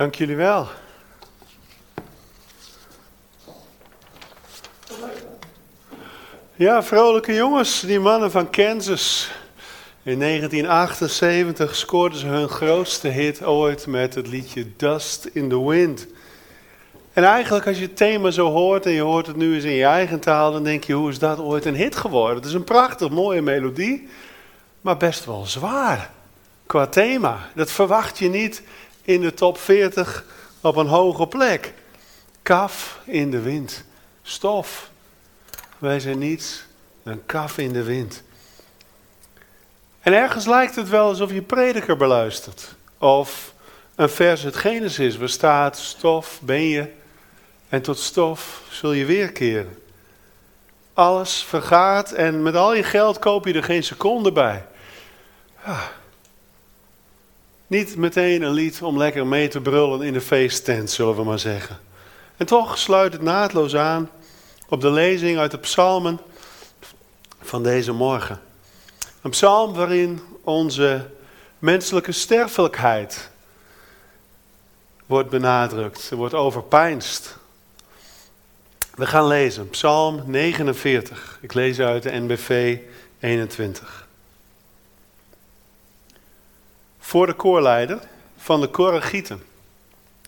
Dank jullie wel. Ja, vrolijke jongens, die mannen van Kansas. In 1978 scoorden ze hun grootste hit ooit met het liedje Dust in the Wind. En eigenlijk als je het thema zo hoort en je hoort het nu eens in je eigen taal, dan denk je, hoe is dat ooit een hit geworden? Het is een prachtig mooie melodie, maar best wel zwaar qua thema. Dat verwacht je niet in de top 40 op een hoge plek. Kaf in de wind, stof. Wij zijn niets, een kaf in de wind. En ergens lijkt het wel alsof je prediker beluistert. Of een vers uit Genesis, waar staat, stof ben je en tot stof zul je weerkeren. Alles vergaat en met al je geld koop je er geen seconde bij. Ja. Niet meteen een lied om lekker mee te brullen in de feesttent, zullen we maar zeggen. En toch sluit het naadloos aan op de lezing uit de psalmen van deze morgen. Een psalm waarin onze menselijke sterfelijkheid wordt benadrukt, wordt overpijnst. We gaan lezen, Psalm 49. Ik lees uit de NBV 21. Voor de koorleider van de Koragieten.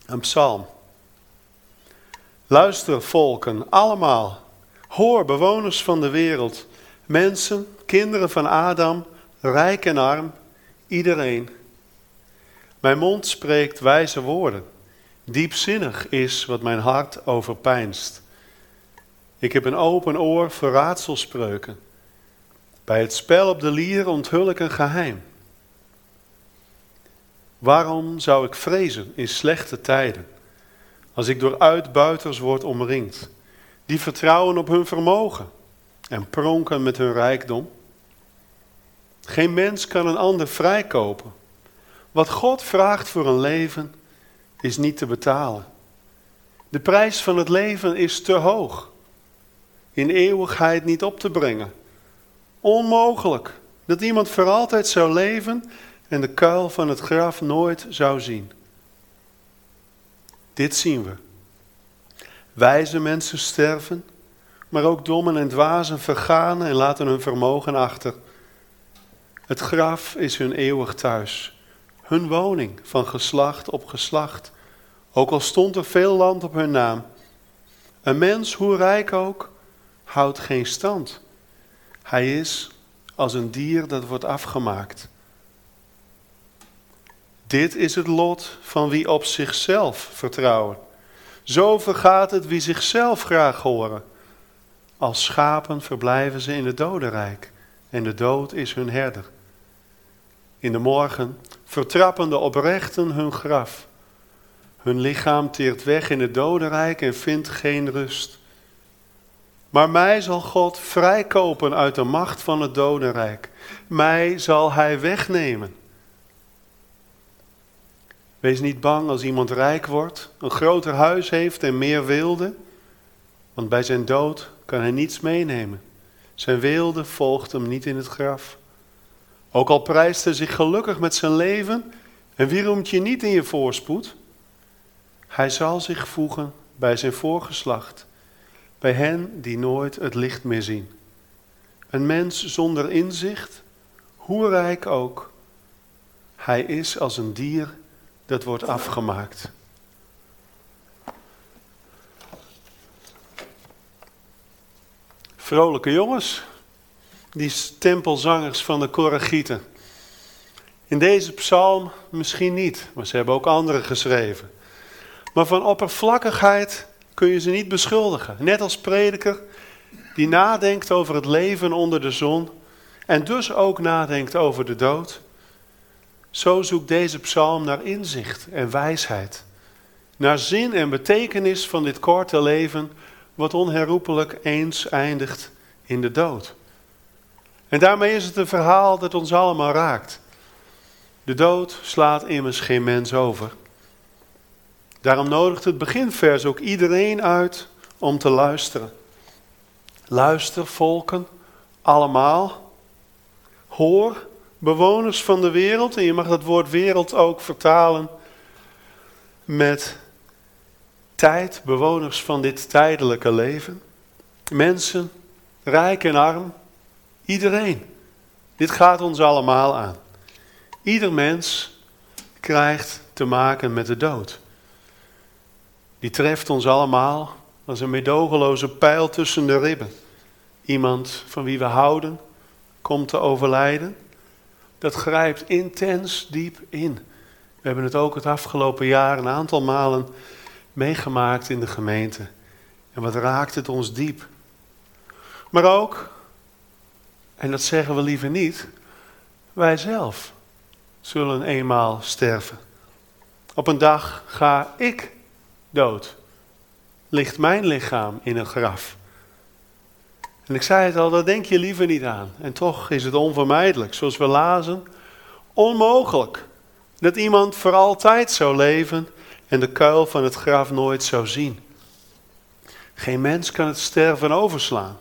Een psalm. Luister, volken, allemaal. Hoor, bewoners van de wereld. Mensen, kinderen van Adam, rijk en arm, iedereen. Mijn mond spreekt wijze woorden. Diepzinnig is wat mijn hart overpijnst. Ik heb een open oor voor raadselspreuken. Bij het spel op de lier onthul ik een geheim. Waarom zou ik vrezen in slechte tijden, als ik door uitbuiters word omringd, die vertrouwen op hun vermogen en pronken met hun rijkdom? Geen mens kan een ander vrijkopen. Wat God vraagt voor een leven is niet te betalen. De prijs van het leven is te hoog. In eeuwigheid niet op te brengen. Onmogelijk dat iemand voor altijd zou leven en de kuil van het graf nooit zou zien. Dit zien we. Wijze mensen sterven, maar ook dommen en dwazen vergaan en laten hun vermogen achter. Het graf is hun eeuwig thuis, hun woning van geslacht op geslacht, ook al stond er veel land op hun naam. Een mens, hoe rijk ook, houdt geen stand. Hij is als een dier dat wordt afgemaakt. Dit is het lot van wie op zichzelf vertrouwen. Zo vergaat het wie zichzelf graag horen. Als schapen verblijven ze in het dodenrijk en de dood is hun herder. In de morgen vertrappen de oprechten hun graf. Hun lichaam teert weg in het dodenrijk en vindt geen rust. Maar mij zal God vrijkopen uit de macht van het dodenrijk. Mij zal Hij wegnemen. Wees niet bang als iemand rijk wordt, een groter huis heeft en meer wilde, want bij zijn dood kan hij niets meenemen. Zijn wilde volgt hem niet in het graf. Ook al prijst hij zich gelukkig met zijn leven en wieroemt je niet in je voorspoed, hij zal zich voegen bij zijn voorgeslacht, bij hen die nooit het licht meer zien. Een mens zonder inzicht, hoe rijk ook, hij is als een dier dat wordt afgemaakt. Vrolijke jongens, die tempelzangers van de Koragieten. In deze psalm misschien niet, maar ze hebben ook andere geschreven. Maar van oppervlakkigheid kun je ze niet beschuldigen. Net als prediker die nadenkt over het leven onder de zon en dus ook nadenkt over de dood. Zo zoekt deze psalm naar inzicht en wijsheid. Naar zin en betekenis van dit korte leven, wat onherroepelijk eens eindigt in de dood. En daarmee is het een verhaal dat ons allemaal raakt. De dood slaat immers geen mens over. Daarom nodigt het beginvers ook iedereen uit om te luisteren. Luister, volken, allemaal. Hoor bewoners van de wereld, en je mag dat woord wereld ook vertalen met tijd, bewoners van dit tijdelijke leven. Mensen, rijk en arm, iedereen. Dit gaat ons allemaal aan. Ieder mens krijgt te maken met de dood. Die treft ons allemaal als een medogeloze pijl tussen de ribben. Iemand van wie we houden komt te overlijden. Dat grijpt intens diep in. We hebben het ook het afgelopen jaar een aantal malen meegemaakt in de gemeente. En wat raakt het ons diep. Maar ook, en dat zeggen we liever niet, wij zelf zullen eenmaal sterven. Op een dag ga ik dood. Ligt mijn lichaam in een graf. En ik zei het al, daar denk je liever niet aan. En toch is het onvermijdelijk, zoals we lazen, onmogelijk dat iemand voor altijd zou leven en de kuil van het graf nooit zou zien. Geen mens kan het sterven overslaan.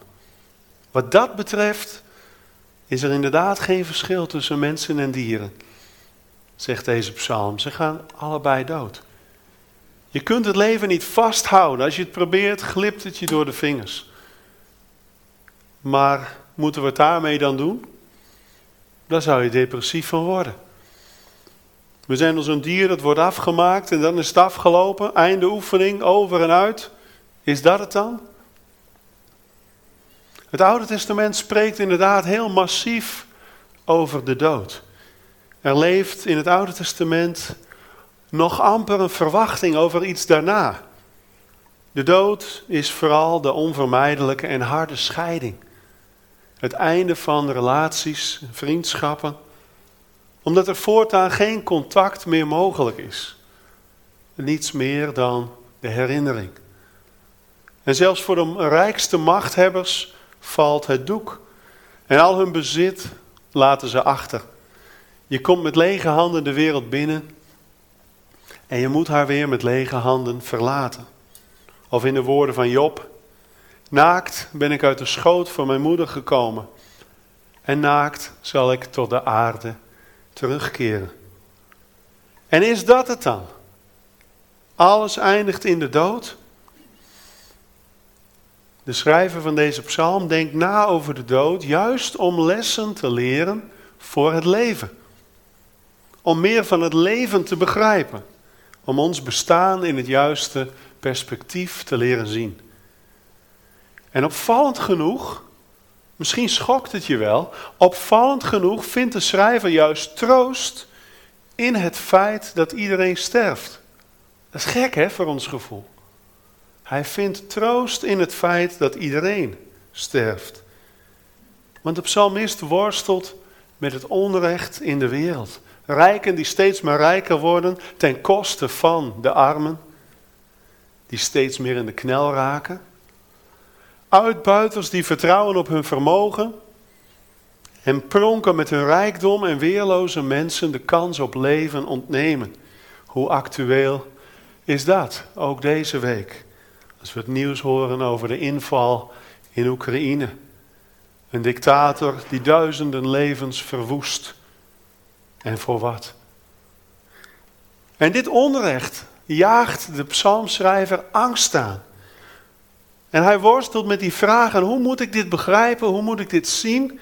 Wat dat betreft is er inderdaad geen verschil tussen mensen en dieren, zegt deze psalm. Ze gaan allebei dood. Je kunt het leven niet vasthouden. Als je het probeert, glipt het je door de vingers. Maar moeten we het daarmee dan doen? Daar zou je depressief van worden. We zijn als een dier dat wordt afgemaakt en dan is het afgelopen. Einde oefening, over en uit. Is dat het dan? Het Oude Testament spreekt inderdaad heel massief over de dood. Er leeft in het Oude Testament nog amper een verwachting over iets daarna. De dood is vooral de onvermijdelijke en harde scheiding. Het einde van relaties, vriendschappen, omdat er voortaan geen contact meer mogelijk is. Niets meer dan de herinnering. En zelfs voor de rijkste machthebbers valt het doek. En al hun bezit laten ze achter. Je komt met lege handen de wereld binnen en je moet haar weer met lege handen verlaten. Of in de woorden van Job: Naakt ben ik uit de schoot van mijn moeder gekomen. En naakt zal ik tot de aarde terugkeren. En is dat het dan? Alles eindigt in de dood? De schrijver van deze psalm denkt na over de dood, juist om lessen te leren voor het leven. Om meer van het leven te begrijpen. Om ons bestaan in het juiste perspectief te leren zien. En opvallend genoeg, misschien schokt het je wel, opvallend genoeg vindt de schrijver juist troost in het feit dat iedereen sterft. Dat is gek hè, voor ons gevoel. Hij vindt troost in het feit dat iedereen sterft. Want de psalmist worstelt met het onrecht in de wereld. Rijken die steeds maar rijker worden ten koste van de armen, die steeds meer in de knel raken. Uitbuiters die vertrouwen op hun vermogen en pronken met hun rijkdom en weerloze mensen de kans op leven ontnemen. Hoe actueel is dat, ook deze week? Als we het nieuws horen over de inval in Oekraïne. Een dictator die duizenden levens verwoest. En voor wat? En dit onrecht jaagt de psalmschrijver angst aan. En hij worstelt met die vragen: hoe moet ik dit begrijpen? Hoe moet ik dit zien?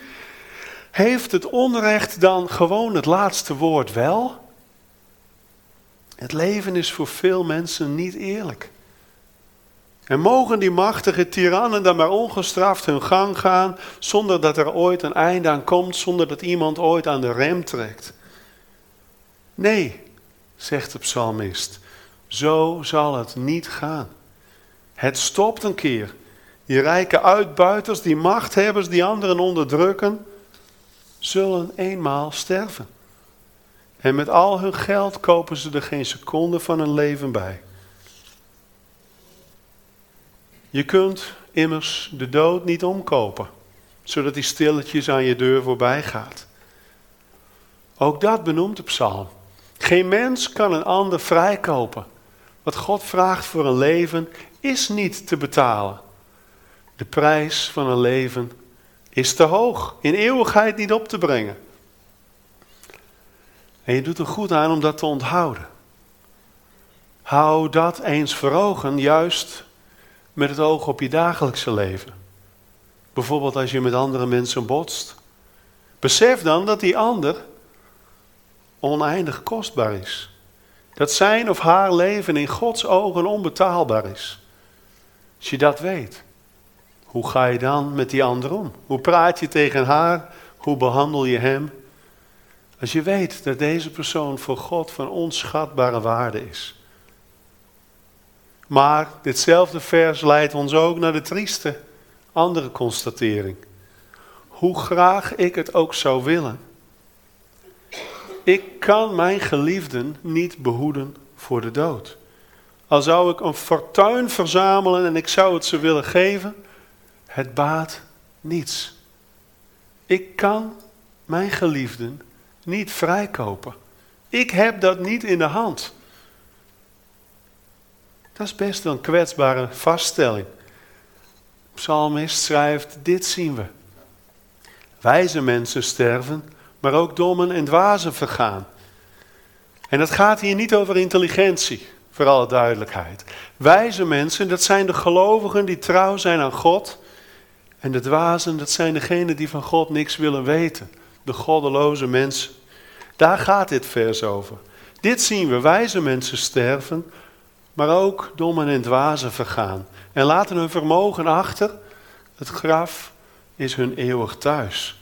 Heeft het onrecht dan gewoon het laatste woord wel? Het leven is voor veel mensen niet eerlijk. En mogen die machtige tirannen dan maar ongestraft hun gang gaan, zonder dat er ooit een einde aan komt, zonder dat iemand ooit aan de rem trekt? Nee, zegt de psalmist, zo zal het niet gaan. Het stopt een keer. Die rijke uitbuiters, die machthebbers die anderen onderdrukken, zullen eenmaal sterven. En met al hun geld kopen ze er geen seconde van hun leven bij. Je kunt immers de dood niet omkopen, zodat hij stilletjes aan je deur voorbij gaat. Ook dat benoemt de psalm. Geen mens kan een ander vrijkopen. Wat God vraagt voor een leven is niet te betalen. De prijs van een leven is te hoog, in eeuwigheid niet op te brengen. En je doet er goed aan om dat te onthouden. Hou dat eens voor ogen, juist met het oog op je dagelijkse leven. Bijvoorbeeld als je met andere mensen botst. Besef dan dat die ander oneindig kostbaar is. Dat zijn of haar leven in Gods ogen onbetaalbaar is. Als je dat weet, hoe ga je dan met die ander om? Hoe praat je tegen haar? Hoe behandel je hem? Als je weet dat deze persoon voor God van onschatbare waarde is. Maar ditzelfde vers leidt ons ook naar de trieste andere constatering. Hoe graag ik het ook zou willen. Ik kan mijn geliefden niet behoeden voor de dood. Al zou ik een fortuin verzamelen en ik zou het ze willen geven, het baat niets. Ik kan mijn geliefden niet vrijkopen. Ik heb dat niet in de hand. Dat is best een kwetsbare vaststelling. Psalmist schrijft, dit zien we. Wijze mensen sterven, maar ook dommen en dwazen vergaan. En het gaat hier niet over intelligentie, voor alle duidelijkheid. Wijze mensen, dat zijn de gelovigen die trouw zijn aan God. En de dwazen, dat zijn degenen die van God niks willen weten. De goddeloze mensen. Daar gaat dit vers over. Dit zien we, wijze mensen sterven, maar ook dommen en dwazen vergaan. En laten hun vermogen achter. Het graf is hun eeuwig thuis.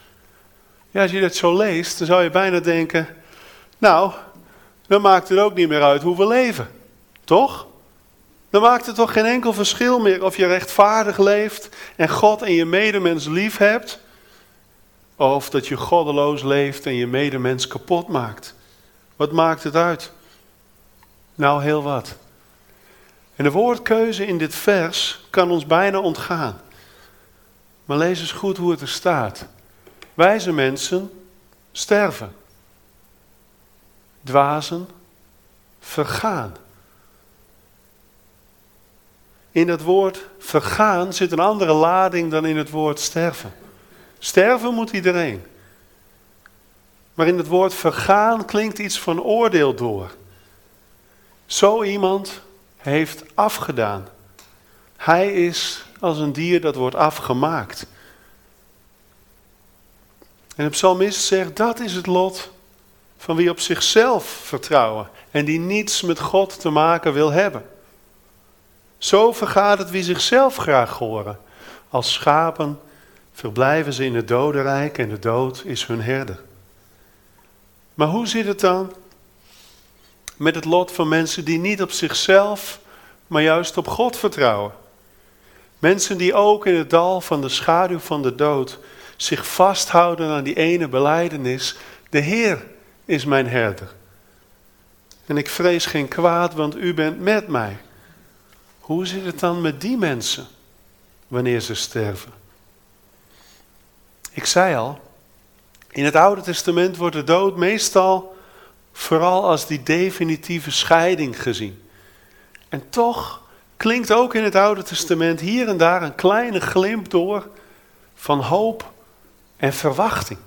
Ja, als je dat zo leest, dan zou je bijna denken: Nou, dan maakt het ook niet meer uit hoe we leven. Toch? Dan maakt het toch geen enkel verschil meer of je rechtvaardig leeft en God en je medemens lief hebt. Of dat je goddeloos leeft en je medemens kapot maakt. Wat maakt het uit? Nou, heel wat. En de woordkeuze in dit vers kan ons bijna ontgaan. Maar lees eens goed hoe het er staat. Wijze mensen sterven. Dwazen vergaan. In het woord vergaan zit een andere lading dan in het woord sterven. Sterven moet iedereen. Maar in het woord vergaan klinkt iets van oordeel door. Zo iemand heeft afgedaan. Hij is als een dier dat wordt afgemaakt. En de psalmist zegt, dat is het lot van wie op zichzelf vertrouwen en die niets met God te maken wil hebben. Zo vergaat het wie zichzelf graag horen. Als schapen verblijven ze in het dodenrijk en de dood is hun herder. Maar hoe zit het dan met het lot van mensen die niet op zichzelf, maar juist op God vertrouwen? Mensen die ook in het dal van de schaduw van de dood zich vasthouden aan die ene beleidenis: De Heer is mijn herder. En ik vrees geen kwaad, want u bent met mij. Hoe zit het dan met die mensen wanneer ze sterven? Ik zei al, in het Oude Testament wordt de dood meestal vooral als die definitieve scheiding gezien. En toch klinkt ook in het Oude Testament hier en daar een kleine glimp door van hoop en verwachting.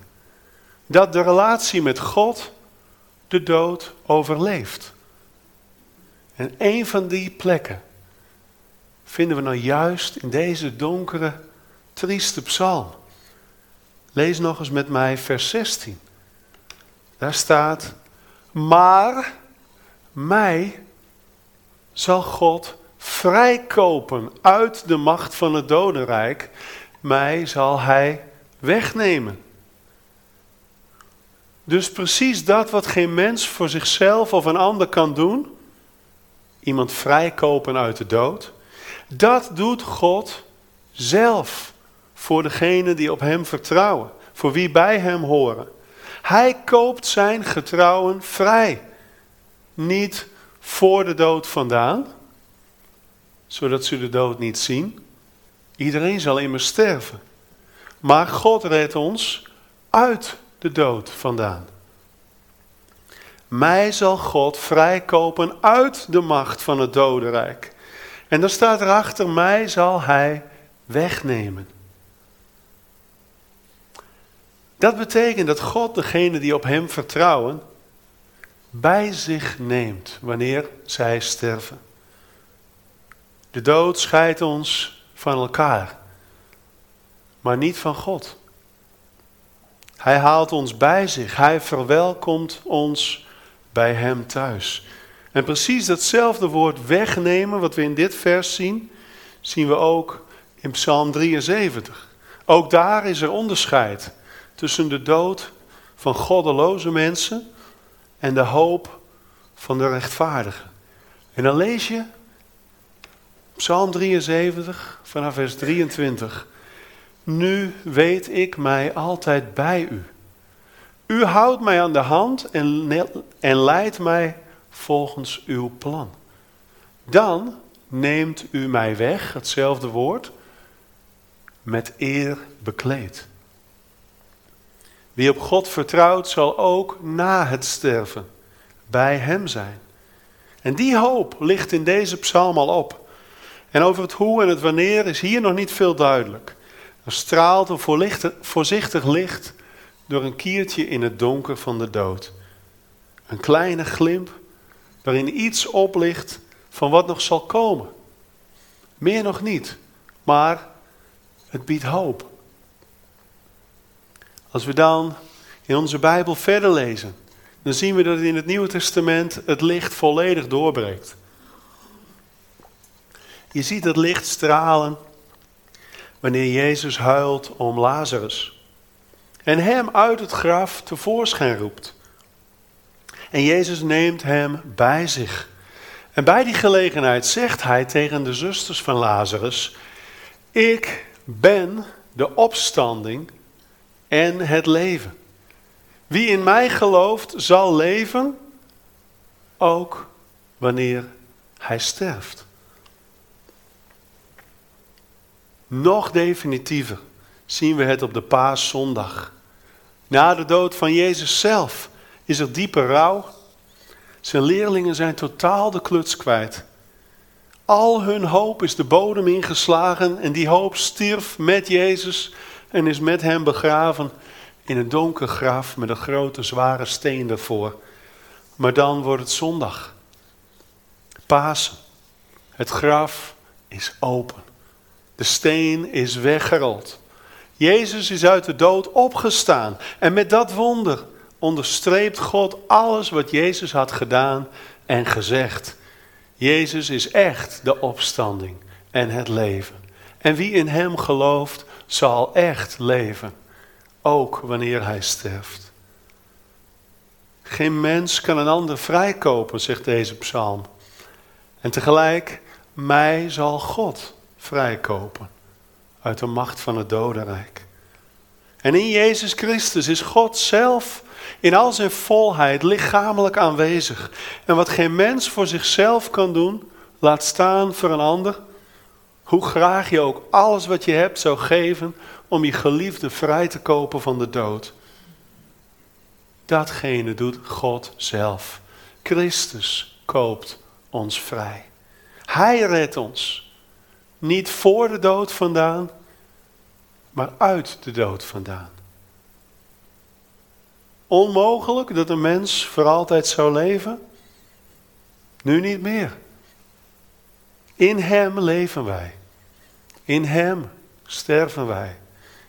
Dat de relatie met God de dood overleeft. En een van die plekken vinden we nou juist in deze donkere, trieste psalm. Lees nog eens met mij vers 16. Daar staat, maar mij zal God vrijkopen uit de macht van het dodenrijk. Mij zal hij wegnemen. Dus precies dat wat geen mens voor zichzelf of een ander kan doen, iemand vrijkopen uit de dood, dat doet God zelf voor degenen die op Hem vertrouwen, voor wie bij Hem horen. Hij koopt zijn getrouwen vrij. Niet voor de dood vandaan, zodat ze de dood niet zien. Iedereen zal immers sterven. Maar God redt ons uit de dood vandaan. Mij zal God vrijkopen uit de macht van het dodenrijk. En dan staat erachter, mij zal hij wegnemen. Dat betekent dat God degene die op hem vertrouwen, bij zich neemt wanneer zij sterven. De dood scheidt ons van elkaar, maar niet van God. Hij haalt ons bij zich, hij verwelkomt ons bij hem thuis. En precies datzelfde woord wegnemen, wat we in dit vers zien, zien we ook in Psalm 73. Ook daar is er onderscheid tussen de dood van goddeloze mensen en de hoop van de rechtvaardigen. En dan lees je Psalm 73 vanaf vers 23. Nu weet ik mij altijd bij u. U houdt mij aan de hand en, en leidt mij volgens uw plan. Dan neemt u mij weg, hetzelfde woord, met eer bekleed. Wie op God vertrouwt, zal ook na het sterven bij Hem zijn. En die hoop ligt in deze psalm al op. En over het hoe en het wanneer is hier nog niet veel duidelijk. Er straalt een voorzichtig licht door een kiertje in het donker van de dood. Een kleine glimp waarin iets oplicht van wat nog zal komen. Meer nog niet, maar het biedt hoop. Als we dan in onze Bijbel verder lezen, dan zien we dat in het Nieuwe Testament het licht volledig doorbreekt. Je ziet het licht stralen wanneer Jezus huilt om Lazarus en hem uit het graf tevoorschijn roept. En Jezus neemt hem bij zich. En bij die gelegenheid zegt hij tegen de zusters van Lazarus: Ik ben de opstanding en het leven. Wie in mij gelooft, zal leven, ook wanneer hij sterft. Nog definitiever zien we het op de paaszondag. Na de dood van Jezus zelf is er diepe rouw. Zijn leerlingen zijn totaal de kluts kwijt. Al hun hoop is de bodem ingeslagen en die hoop stierf met Jezus en is met hem begraven in een donker graf met een grote zware steen ervoor. Maar dan wordt het zondag. Pasen. Het graf is open. De steen is weggerold. Jezus is uit de dood opgestaan. En met dat wonder onderstreept God alles wat Jezus had gedaan en gezegd. Jezus is echt de opstanding en het leven. En wie in Hem gelooft, zal echt leven, ook wanneer hij sterft. Geen mens kan een ander vrijkopen, zegt deze psalm. En tegelijk, mij zal God vrijkopen uit de macht van het dodenrijk. En in Jezus Christus is God zelf in al zijn volheid lichamelijk aanwezig. En wat geen mens voor zichzelf kan doen, laat staan voor een ander. Hoe graag je ook alles wat je hebt zou geven om je geliefde vrij te kopen van de dood. Datgene doet God zelf. Christus koopt ons vrij. Hij redt ons. Niet voor de dood vandaan, maar uit de dood vandaan. Onmogelijk dat een mens voor altijd zou leven? Nu niet meer. In Hem leven wij. In Hem sterven wij.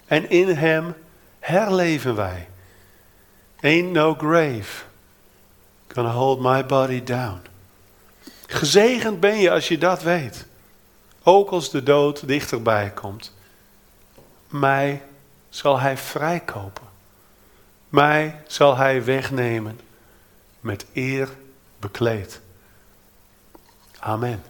En in Hem herleven wij. Ain't no grave gonna hold my body down. Gezegend ben je als je dat weet. Ook als de dood dichterbij komt. Mij zal hij vrijkopen. Mij zal hij wegnemen met eer bekleed. Amen.